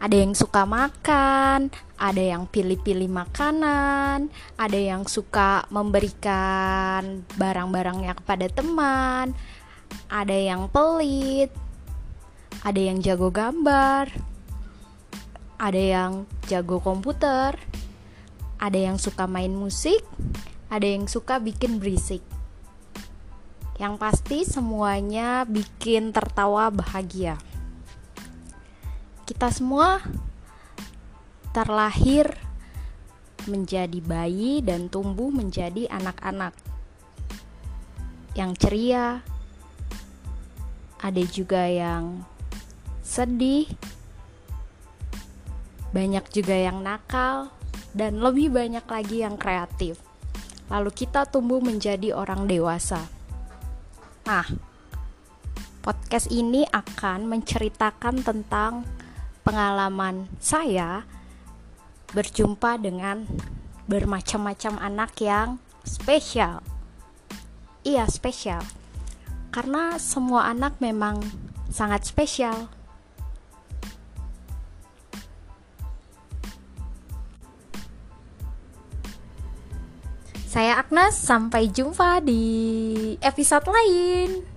Ada yang suka makan, ada yang pilih-pilih makanan, ada yang suka memberikan barang-barangnya kepada teman, ada yang pelit, ada yang jago gambar, ada yang jago komputer, ada yang suka main musik, ada yang suka bikin berisik. Yang pasti semuanya bikin tertawa bahagia kita semua terlahir menjadi bayi dan tumbuh menjadi anak-anak yang ceria. Ada juga yang sedih, banyak juga yang nakal, dan lebih banyak lagi yang kreatif. Lalu kita tumbuh menjadi orang dewasa. Nah, podcast ini akan menceritakan tentang pengalaman saya berjumpa dengan bermacam-macam anak yang spesial. Iya, spesial. Karena semua anak memang sangat spesial. Saya Agnes, sampai jumpa di episode lain.